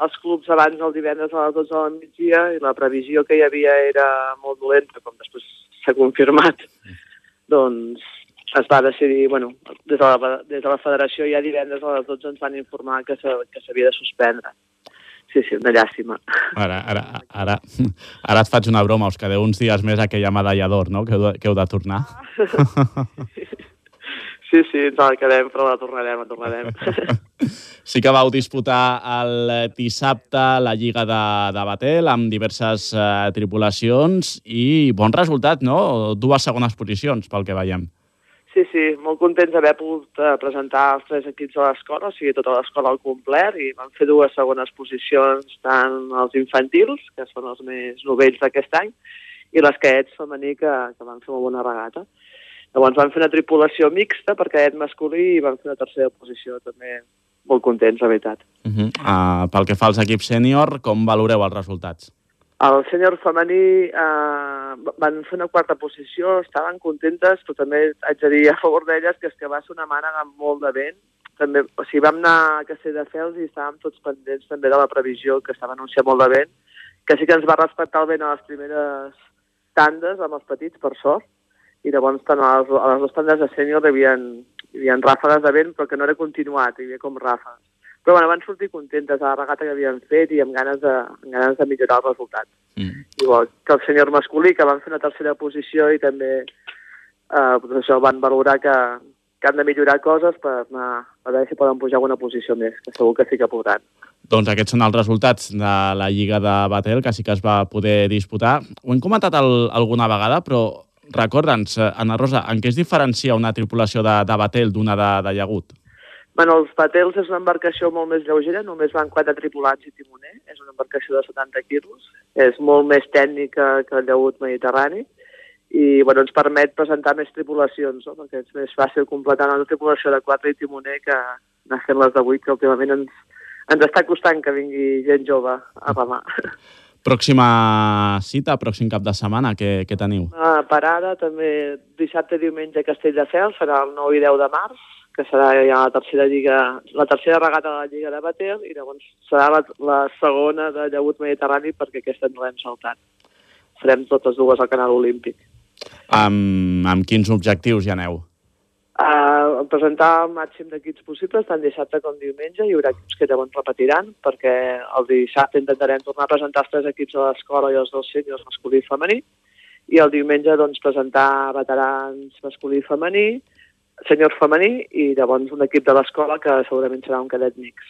els clubs abans el divendres a les 12 del migdia i la previsió que hi havia era molt dolenta, com després s'ha confirmat, doncs es va decidir, bueno, des de, la, des de la federació ja divendres a les 12 ens van informar que s'havia de suspendre. Sí, sí, una llàstima. Ara, ara, ara, ara et faig una broma, us quedeu uns dies més aquella medalla d'or, no?, que heu de, que heu de tornar. Sí, sí, ens la quedem, però la tornarem, la tornarem. Sí que vau disputar el dissabte la Lliga de, de Batel amb diverses eh, tripulacions i bon resultat, no? Dues segones posicions, pel que veiem. Sí, sí, molt contents d'haver pogut eh, presentar els tres equips de l'escola, o sigui, tota l'escola al complet, i vam fer dues segones posicions tant els infantils, que són els més novells d'aquest any, i les caets femení, que, que van fer una bona regata. Llavors vam fer una tripulació mixta per cadet masculí i vam fer una tercera posició també molt contents, la veritat. Uh -huh. uh, pel que fa als equips sènior, com valoreu els resultats? El sènior femení eh, van fer una quarta posició, estaven contentes, però també haig de dir a favor d'elles que és que va ser una mànega amb molt de vent. També, o sigui, vam anar a Castelldefels i estàvem tots pendents també de la previsió que estava anunciant molt de vent, que sí que ens va respectar el vent a les primeres tandes amb els petits, per sort, i llavors tant a les, a les dues tandes de sènior hi havia, hi havia ràfegues de vent però que no era continuat, hi havia com ràfegues. Però bueno, van sortir contentes de la regata que havien fet i amb ganes de, amb ganes de millorar el resultat. Mm. Igual que el senyor masculí, que van fer una tercera posició i també eh, doncs això van valorar que, que han de millorar coses per, anar, per veure si poden pujar alguna posició més, que segur que sí que podran. Doncs aquests són els resultats de la Lliga de Batel, que sí que es va poder disputar. Ho hem comentat el, alguna vegada, però recorda'ns, eh, Anna Rosa, en què es diferencia una tripulació de, de Batel d'una de, de Llagut? Bueno, els Batels és una embarcació molt més lleugera, només van quatre tripulants i timoner, és una embarcació de 70 quilos, és molt més tècnica que el llagut mediterrani, i bueno, ens permet presentar més tripulacions, no? perquè és més fàcil completar una tripulació de quatre i timoner que anar fent les de vuit, que últimament ens, ens està costant que vingui gent jove a remar. Pròxima cita, pròxim cap de setmana, què, què teniu? Una parada també dissabte i diumenge a Castelldefels, serà el 9 i 10 de març, que serà ja la tercera lliga, la tercera regata de la Lliga de Batel, i llavors serà la, la segona de Llagut Mediterrani perquè aquesta no l'hem saltat. Farem totes dues al canal olímpic. Amb, amb quins objectius hi aneu? Uh, presentar el màxim d'equips possibles, tant dissabte com diumenge. Hi haurà equips que llavors repetiran, perquè el dissabte intentarem tornar a presentar els tres equips de l'escola i els dos sèniors masculí i femení, i el diumenge doncs, presentar veterans masculí i femení, senyor femení i llavors un equip de l'escola que segurament serà un cadet mix.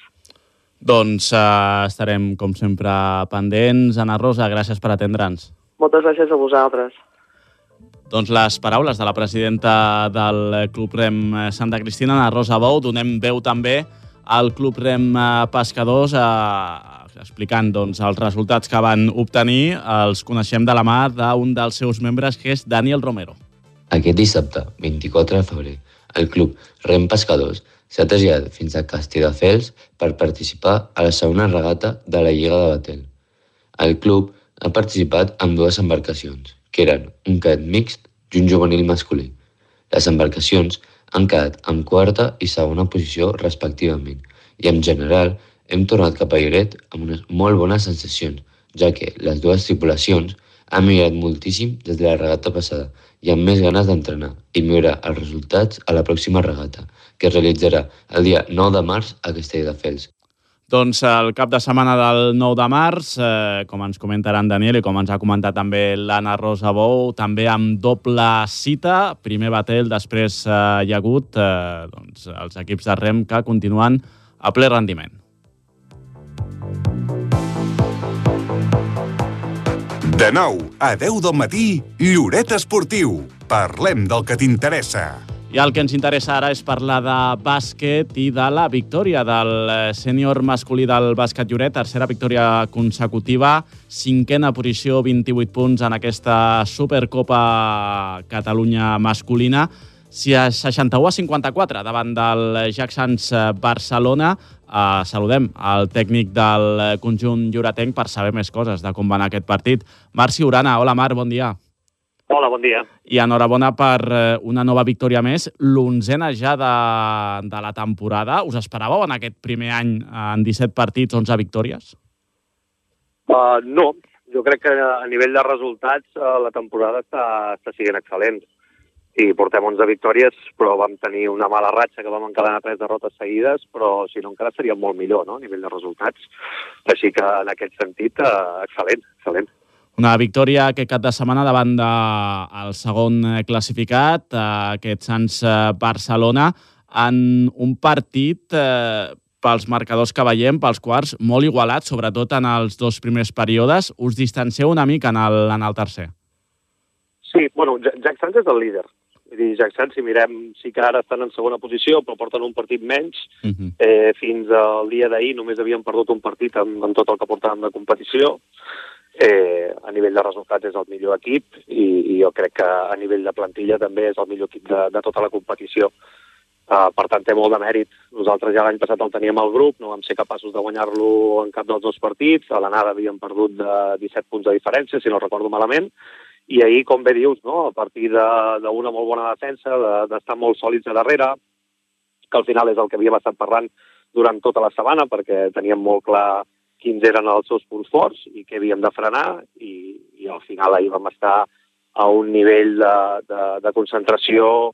Doncs eh, estarem, com sempre, pendents. Anna Rosa, gràcies per atendre'ns. Moltes gràcies a vosaltres. Doncs les paraules de la presidenta del Club Rem Santa Cristina, Ana Rosa Bou. Donem veu també al Club Rem eh, Pescadors eh, explicant doncs, els resultats que van obtenir. Els coneixem de la mà d'un dels seus membres, que és Daniel Romero. Aquest dissabte, 24 de febrer, el club Rem Pescadors s'ha traslladat fins a Castelldefels per participar a la segona regata de la Lliga de Batel. El club ha participat amb dues embarcacions, que eren un cadet mixt i un juvenil masculí. Les embarcacions han quedat en quarta i segona posició respectivament i en general hem tornat cap a Lloret amb unes molt bones sensacions, ja que les dues tripulacions han millorat moltíssim des de la regata passada i amb més ganes d'entrenar i millorar els resultats a la pròxima regata, que es realitzarà el dia 9 de març a Castelldefels. Doncs el cap de setmana del 9 de març, eh, com ens comentaran Daniel i com ens ha comentat també l'Anna Rosa Bou, també amb doble cita, primer Batel, després eh, hi ha hagut eh, doncs, els equips de rem que continuen a ple rendiment. De 9 a 10 del matí, Lloret Esportiu. Parlem del que t'interessa. I el que ens interessa ara és parlar de bàsquet i de la victòria del eh, sènior masculí del bàsquet Lloret, tercera victòria consecutiva, cinquena posició, 28 punts en aquesta Supercopa Catalunya masculina, si a 61 a 54 davant del Jack Sants eh, Barcelona. Uh, saludem al tècnic del eh, conjunt lloretenc per saber més coses de com va anar aquest partit. Marc Ciurana, hola Marc, bon dia. Hola, bon dia. I enhorabona per eh, una nova victòria més, l'onzena ja de, de la temporada. Us esperàveu en aquest primer any en 17 partits, 11 victòries? Uh, no, jo crec que a nivell de resultats uh, la temporada està, està siguent excel·lent. I portem 11 victòries, però vam tenir una mala ratxa que vam encadenar tres derrotes seguides, però si no encara seria molt millor no? a nivell de resultats. Així que en aquest sentit, uh, excel·lent, excel·lent. Una victòria aquest cap de setmana davant del de, segon eh, classificat, eh, aquest Sants eh, Barcelona, en un partit eh, pels marcadors que veiem, pels quarts, molt igualat, sobretot en els dos primers períodes. Us distancieu una mica en el, en el tercer. Sí, bueno, Jack Sanz és el líder. Vull dir, Jack Sanz, si mirem, sí que ara estan en segona posició, però porten un partit menys. Uh -huh. eh, fins al dia d'ahir només havien perdut un partit en, en tot el que portàvem de competició. Eh, a nivell de resultats és el millor equip i, i jo crec que a nivell de plantilla també és el millor equip de, de tota la competició. Uh, per tant, té molt de mèrit. Nosaltres ja l'any passat el teníem al grup, no vam ser capaços de guanyar-lo en cap dels dos partits. A l'anada havíem perdut de 17 punts de diferència, si no recordo malament, i ahir, com bé dius, no? a partir d'una molt bona defensa, d'estar de, molt sòlids a darrere, que al final és el que havíem estat parlant durant tota la setmana, perquè teníem molt clar quins eren els seus punts forts i què havíem de frenar, i, i al final ahir vam estar a un nivell de, de, de concentració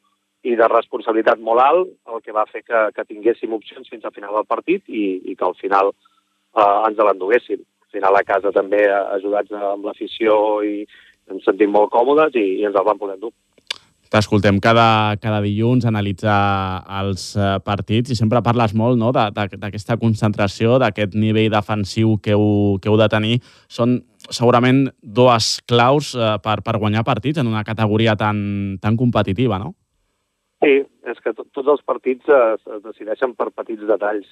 i de responsabilitat molt alt, el que va fer que, que tinguéssim opcions fins al final del partit i, i que al final eh, ens l'enduguéssim. Al final a casa també ajudats amb l'afició i, ens sentim molt còmodes i, i ens el vam poder endur. T'escoltem cada, cada dilluns, analitzar els uh, partits i sempre parles molt no, d'aquesta concentració, d'aquest nivell defensiu que heu, que heu de tenir. Són segurament dues claus uh, per, per guanyar partits en una categoria tan, tan competitiva, no? Sí, és que to tots els partits es, es decideixen per petits detalls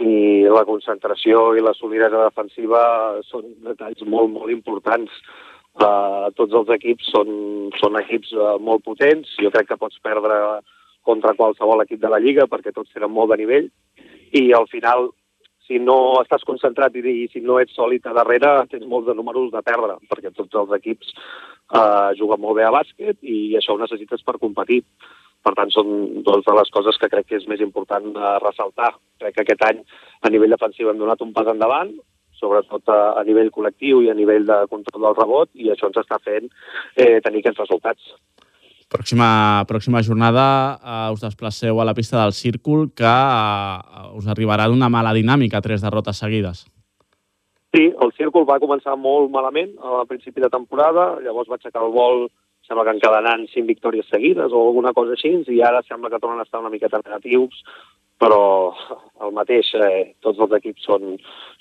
i la concentració i la solidesa defensiva són detalls molt, molt importants Uh, tots els equips són, són equips uh, molt potents. Jo crec que pots perdre contra qualsevol equip de la Lliga perquè tots tenen molt de nivell i al final, si no estàs concentrat i, i si no ets sòlid a darrere, tens molts de números de perdre perquè tots els equips uh, juguen molt bé a bàsquet i això ho necessites per competir. Per tant, són dues de les coses que crec que és més important uh, ressaltar. Crec que aquest any, a nivell defensiu, hem donat un pas endavant, sobretot a, a nivell col·lectiu i a nivell de control del rebot, i això ens està fent eh, tenir aquests resultats. Pròxima, pròxima jornada eh, us desplaceu a la pista del Círcul, que eh, us arribarà d'una mala dinàmica, tres derrotes seguides. Sí, el Círcul va començar molt malament al principi de temporada, llavors va aixecar el vol sembla que encadenant cinc victòries seguides o alguna cosa així, i ara sembla que tornen a estar una miqueta negatius, però el mateix, eh, tots els equips són,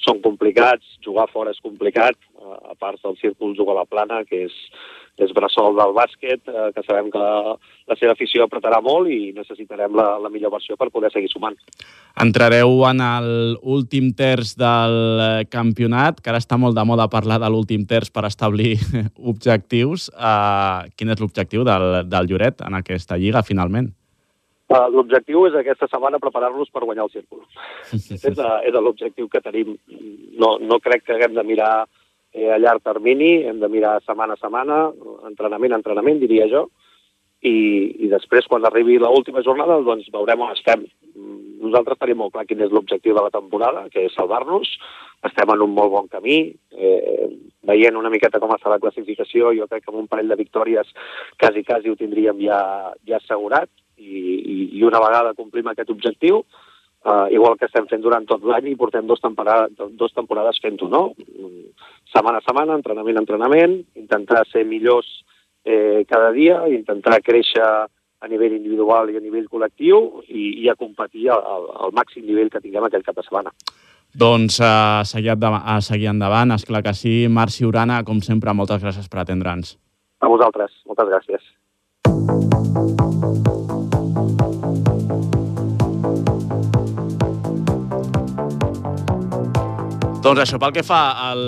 són complicats, jugar fora és complicat, eh, a part del círcul a la plana, que és, és bressol del bàsquet, eh, que sabem que la seva afició apretarà molt i necessitarem la, la millor versió per poder seguir sumant. Entrareu en l'últim terç del eh, campionat, que ara està molt de moda parlar de l'últim terç per establir objectius. Uh, quin és l'objectiu del, del Lloret en aquesta lliga, finalment? Uh, L'objectiu és aquesta setmana preparar-nos per guanyar el círcul. és uh, és l'objectiu que tenim. No, no crec que haguem de mirar eh, a llarg termini, hem de mirar setmana a setmana, entrenament a entrenament, diria jo, i, i després, quan arribi l'última jornada, doncs veurem on estem. Nosaltres tenim molt clar quin és l'objectiu de la temporada, que és salvar-nos. Estem en un molt bon camí, eh, veient una miqueta com està la classificació, jo crec que amb un parell de victòries quasi, quasi ho tindríem ja, ja assegurat, i, i, i una vegada complim aquest objectiu, uh, igual que estem fent durant tot l'any i portem dos temporades, dos temporades fent-ho, no? Setmana a setmana, entrenament a entrenament, intentar ser millors eh, cada dia, intentar créixer a nivell individual i a nivell col·lectiu i, i a competir al, al, màxim nivell que tinguem aquell cap de setmana. Doncs a seguir, a seguir endavant, és clar que sí. Marci Urana, com sempre, moltes gràcies per atendre'ns. A vosaltres, moltes gràcies. Doncs això pel que fa al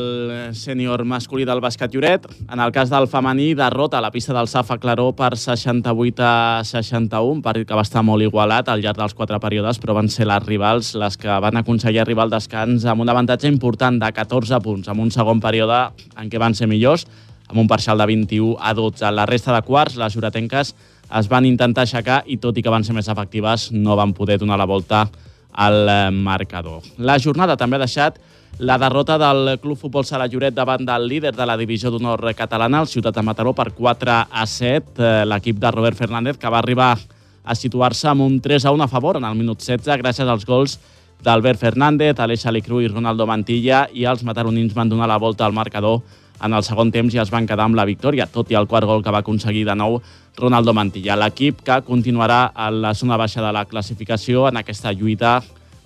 sènior masculí del bàsquet Lloret. En el cas del femení, derrota a la pista del Safa Claró per 68 a 61, un partit que va estar molt igualat al llarg dels quatre períodes, però van ser les rivals les que van aconseguir arribar al descans amb un avantatge important de 14 punts, amb un segon període en què van ser millors, amb un parcial de 21 a 12. En la resta de quarts, les juretenques es van intentar aixecar i, tot i que van ser més efectives, no van poder donar la volta al marcador. La jornada també ha deixat la derrota del Club Futbol Sala Lloret davant del líder de la divisió d'honor catalana, el Ciutat de Mataró, per 4 a 7. Eh, l'equip de Robert Fernández, que va arribar a situar-se amb un 3 a 1 a favor en el minut 16, gràcies als gols d'Albert Fernández, Aleix Alicru i Ronaldo Mantilla, i els mataronins van donar la volta al marcador en el segon temps i es van quedar amb la victòria, tot i el quart gol que va aconseguir de nou Ronaldo Mantilla. L'equip que continuarà a la zona baixa de la classificació en aquesta lluita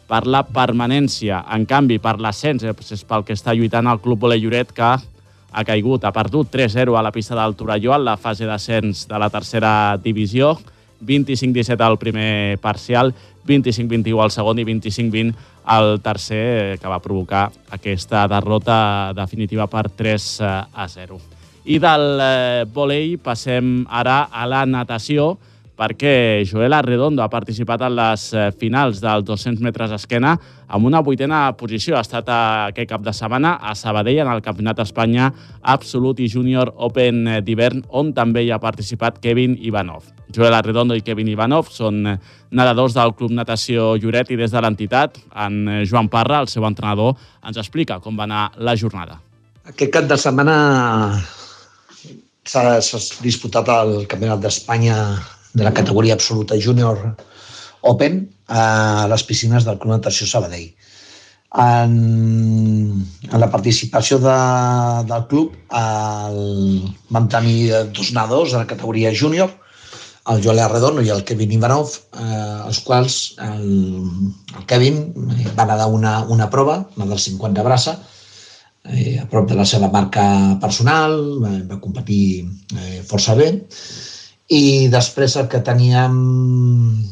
per la permanència. En canvi, per l'ascens, eh, és pel que està lluitant el Club Voler Lloret, que ha caigut, ha perdut 3-0 a la pista del Torelló en la fase d'ascens de la tercera divisió, 25-17 al primer parcial, 25-21 al segon i 25-20 al tercer, eh, que va provocar aquesta derrota definitiva per 3 a 0. I del eh, volei passem ara a la natació, perquè Joel Arredondo ha participat en les eh, finals dels 200 metres esquena amb una vuitena posició. Ha estat aquest cap de setmana a Sabadell en el Campionat d'Espanya Absolut i Junior Open d'hivern, on també hi ha participat Kevin Ivanov. Joel Arredondo i Kevin Ivanov són nedadors del Club Natació Lloret i des de l'entitat, en Joan Parra, el seu entrenador, ens explica com va anar la jornada. Aquest cap de setmana s'ha disputat el Campionat d'Espanya de la categoria absoluta júnior Open a les piscines del Club Natació Sabadell. En, en la participació de, del club el, vam tenir dos nadadors a la categoria júnior, el Joel Arredondo i el Kevin Ivanov, eh, els quals el, el Kevin va nedar una, una prova, una del 50 braça, eh, a prop de la seva marca personal, va, va competir eh, força bé, i després el que teníem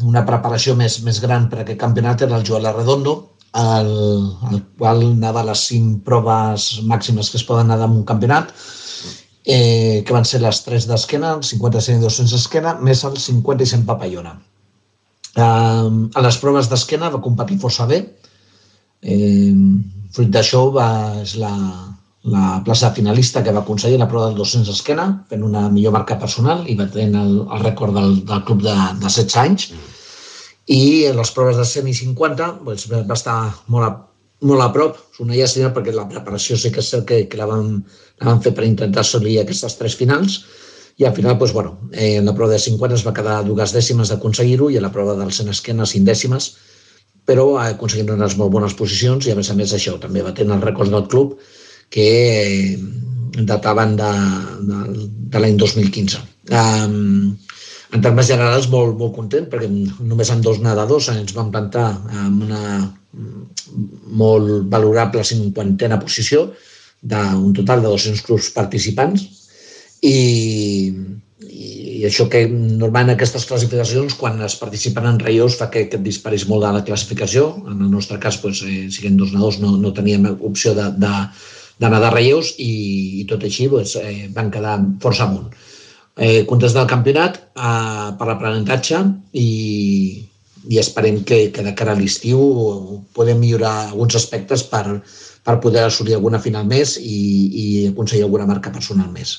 una preparació més, més gran per a aquest campionat era el Joel Arredondo, el, el qual anava a les cinc proves màximes que es poden anar en un campionat, eh, que van ser les tres d'esquena, el 50, 100 i 200 d'esquena, més el 50 i 100 papallona. Eh, a les proves d'esquena va competir força bé. Eh, fruit d'això és la, la plaça finalista que va aconseguir la prova del 200 esquena, fent una millor marca personal i tenir el, el rècord del, del club de, de 16 anys. I en les proves de 100 i 50 doncs, va estar molt a, molt a prop. És una llàstima perquè la preparació sí que és cert que, que la, vam, la vam fer per intentar assolir aquestes tres finals i al final, doncs, bueno, eh, en la prova de 50 es va quedar dues dècimes d'aconseguir-ho i en la prova del 100 esquena cinc dècimes, però ha aconseguit unes molt bones posicions i a més a més això, també va tenir el rècord del club que dataven de, de, de l'any 2015. Um, en termes generals, molt, molt content, perquè només amb dos nedadors ens vam plantar en una molt valorable cinquantena posició d'un total de 200 clubs participants i, i això que normalment en aquestes classificacions quan es participen en reios fa que, que et disparis molt de la classificació en el nostre cas, doncs, eh, siguent dos nedadors no, no teníem opció de, de, de nedar reios i, i tot així doncs, eh, van quedar força amunt eh, contents del campionat eh, per l'aprenentatge i, i esperem que, que de cara a l'estiu podem millorar alguns aspectes per, per poder assolir alguna final més i, i aconseguir alguna marca personal més.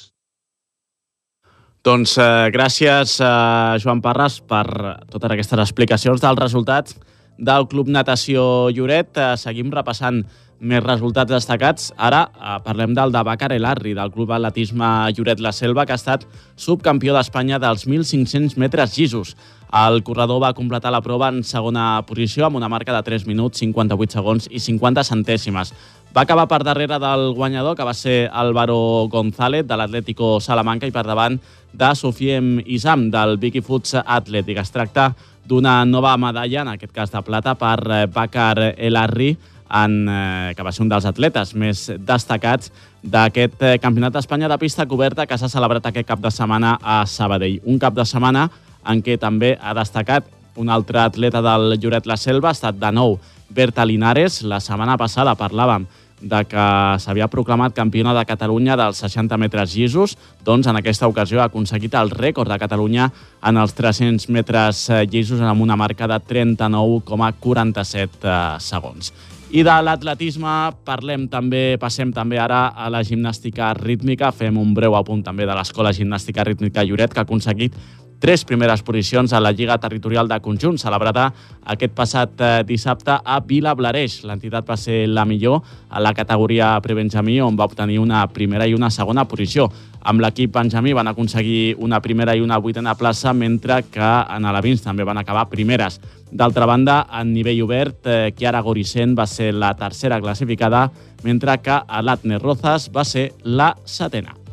Doncs eh, gràcies, eh, Joan Parras, per totes aquestes explicacions dels resultats del Club Natació Lloret. Eh, seguim repassant més resultats destacats. Ara eh, parlem del de Bacar Elarri, del Club Atletisme Lloret La Selva, que ha estat subcampió d'Espanya dels 1.500 metres llisos. El corredor va completar la prova en segona posició amb una marca de 3 minuts, 58 segons i 50 centèsimes. Va acabar per darrere del guanyador, que va ser Álvaro González, de l'Atlético Salamanca, i per davant de Sofiem Isam, del Vicky Foods Athletic. Es tracta d'una nova medalla, en aquest cas de plata, per eh, Bakar Elarri, en, eh, que va ser un dels atletes més destacats d'aquest eh, Campionat d'Espanya de pista coberta que s'ha celebrat aquest cap de setmana a Sabadell. Un cap de setmana en què també ha destacat un altre atleta del Lloret La Selva, ha estat de nou Berta Linares. La setmana passada parlàvem de que s'havia proclamat campiona de Catalunya dels 60 metres llisos, doncs en aquesta ocasió ha aconseguit el rècord de Catalunya en els 300 metres eh, llisos amb una marca de 39,47 eh, segons. I de l'atletisme parlem també, passem també ara a la gimnàstica rítmica. Fem un breu apunt també de l'Escola Gimnàstica Rítmica Lloret, que ha aconseguit tres primeres posicions a la Lliga Territorial de Conjunt, celebrada aquest passat eh, dissabte a Vila Blareix. L'entitat va ser la millor a la categoria prebenjamí, on va obtenir una primera i una segona posició. Amb l'equip benjamí van aconseguir una primera i una vuitena plaça, mentre que en alevins també van acabar primeres. D'altra banda, en nivell obert, eh, Chiara Goricent va ser la tercera classificada, mentre que Alatne Rozas va ser la setena.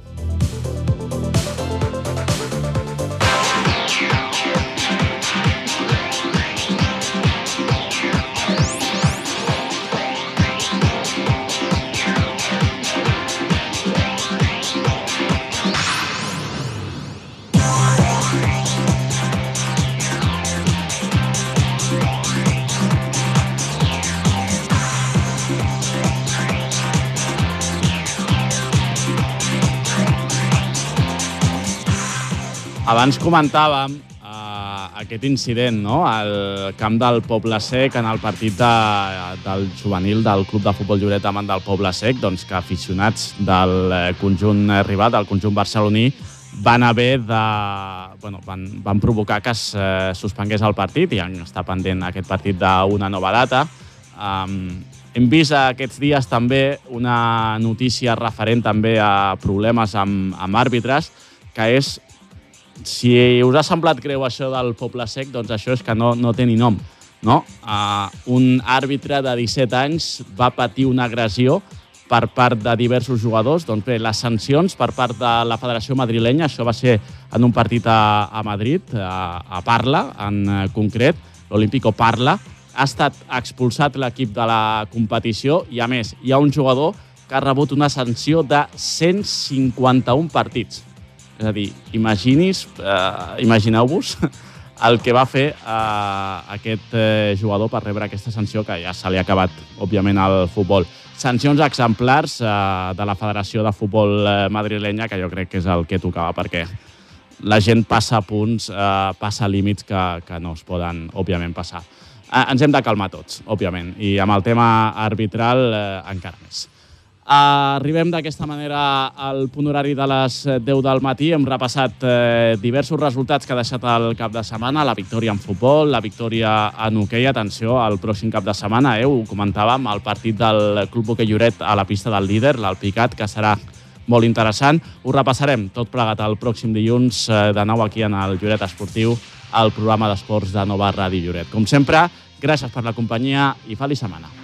Abans comentàvem uh, aquest incident no? al camp del Poble Sec en el partit de, del juvenil del Club de Futbol Lloret davant del Poble Sec, doncs que aficionats del eh, conjunt rival, del conjunt barceloní, van haver de... Bueno, van, van provocar que es eh, suspengués el partit i està pendent aquest partit d'una nova data. Um, hem vist aquests dies també una notícia referent també a problemes amb, amb àrbitres, que és si us ha semblat greu això del Poble Sec, doncs això és que no, no té ni nom. No? Uh, un àrbitre de 17 anys va patir una agressió per part de diversos jugadors. Doncs bé, les sancions per part de la Federació Madrilenya, això va ser en un partit a, a Madrid, a, a Parla, en eh, concret, l'Olímpico Parla, ha estat expulsat l'equip de la competició i, a més, hi ha un jugador que ha rebut una sanció de 151 partits. És a dir, imaginis, eh, imagineu-vos el que va fer eh, aquest eh, jugador per rebre aquesta sanció que ja se li ha acabat, òbviament, al futbol. Sancions exemplars eh, de la Federació de Futbol eh, madrilenya, que jo crec que és el que tocava, perquè la gent passa punts, eh, passa límits que, que no es poden, òbviament, passar. Eh, ens hem de calmar tots, òbviament, i amb el tema arbitral eh, encara més. Arribem d'aquesta manera al punt horari de les 10 del matí. Hem repassat eh, diversos resultats que ha deixat el cap de setmana. La victòria en futbol, la victòria en hoquei. Atenció, al pròxim cap de setmana, eh, ho comentàvem, el partit del Club Hoquei Lloret a la pista del líder, l'Alpicat, que serà molt interessant. Ho repassarem tot plegat el pròxim dilluns eh, de nou aquí en el Lloret Esportiu, al programa d'esports de Nova Ràdio Lloret. Com sempre, gràcies per la companyia i feliç setmana.